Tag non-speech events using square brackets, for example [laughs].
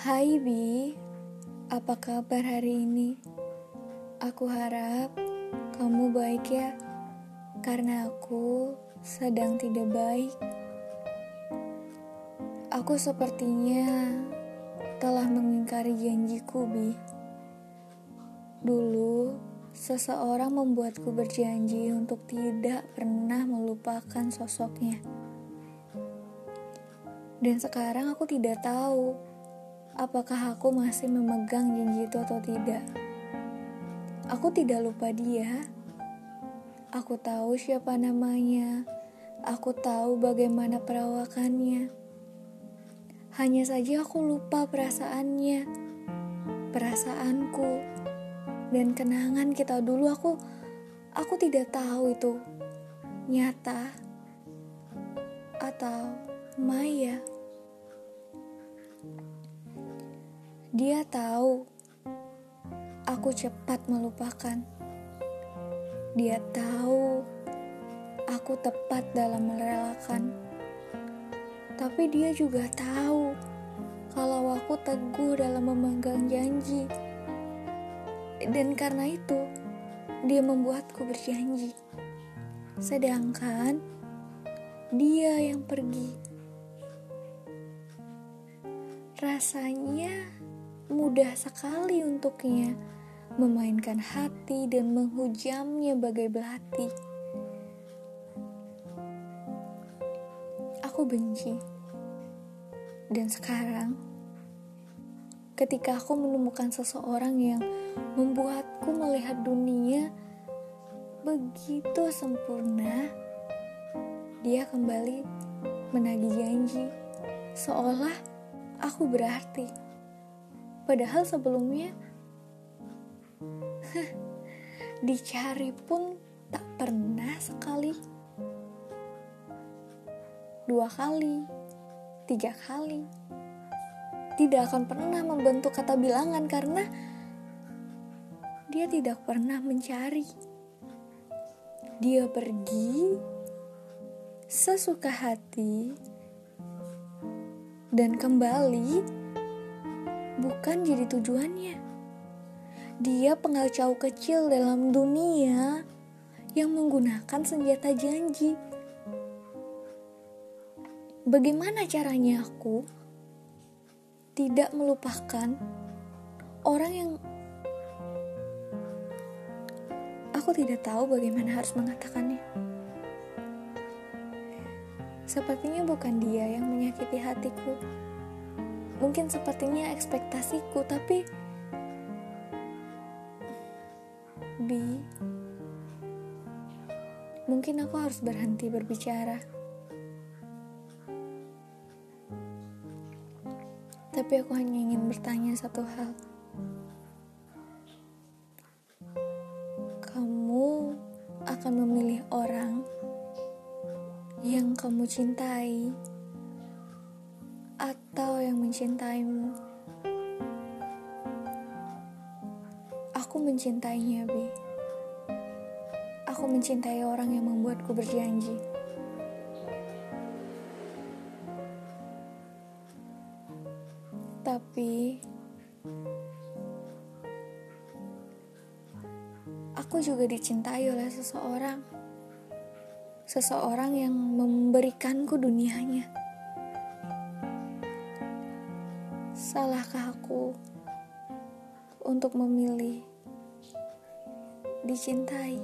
Hai Bi, apa kabar hari ini? Aku harap kamu baik ya, karena aku sedang tidak baik. Aku sepertinya telah mengingkari janjiku, Bi. Dulu, seseorang membuatku berjanji untuk tidak pernah melupakan sosoknya. Dan sekarang aku tidak tahu apakah aku masih memegang janji itu atau tidak. Aku tidak lupa dia. Aku tahu siapa namanya. Aku tahu bagaimana perawakannya. Hanya saja aku lupa perasaannya, perasaanku, dan kenangan kita dulu. Aku, aku tidak tahu itu nyata atau Maya. Dia tahu aku cepat melupakan. Dia tahu aku tepat dalam merelakan. Tapi dia juga tahu kalau aku teguh dalam memegang janji. Dan karena itu, dia membuatku berjanji. Sedangkan dia yang pergi. Rasanya mudah sekali untuknya memainkan hati dan menghujamnya bagai belati. Aku benci. Dan sekarang, ketika aku menemukan seseorang yang membuatku melihat dunia begitu sempurna, dia kembali menagih janji, seolah aku berarti. Padahal sebelumnya [laughs] dicari pun tak pernah sekali. Dua kali, tiga kali. Tidak akan pernah membentuk kata bilangan karena dia tidak pernah mencari. Dia pergi sesuka hati dan kembali bukan jadi tujuannya. Dia pengacau kecil dalam dunia yang menggunakan senjata janji. Bagaimana caranya aku tidak melupakan orang yang aku tidak tahu bagaimana harus mengatakannya. Sepertinya bukan dia yang menyakiti hatiku. Mungkin sepertinya ekspektasiku, tapi Bi, mungkin aku harus berhenti berbicara. Tapi aku hanya ingin bertanya satu hal. Kamu akan memilih orang yang kamu cintai mencintaimu. Aku mencintainya, Bi. Aku mencintai orang yang membuatku berjanji. Tapi aku juga dicintai oleh seseorang seseorang yang memberikanku dunianya. Salahkah aku untuk memilih dicintai?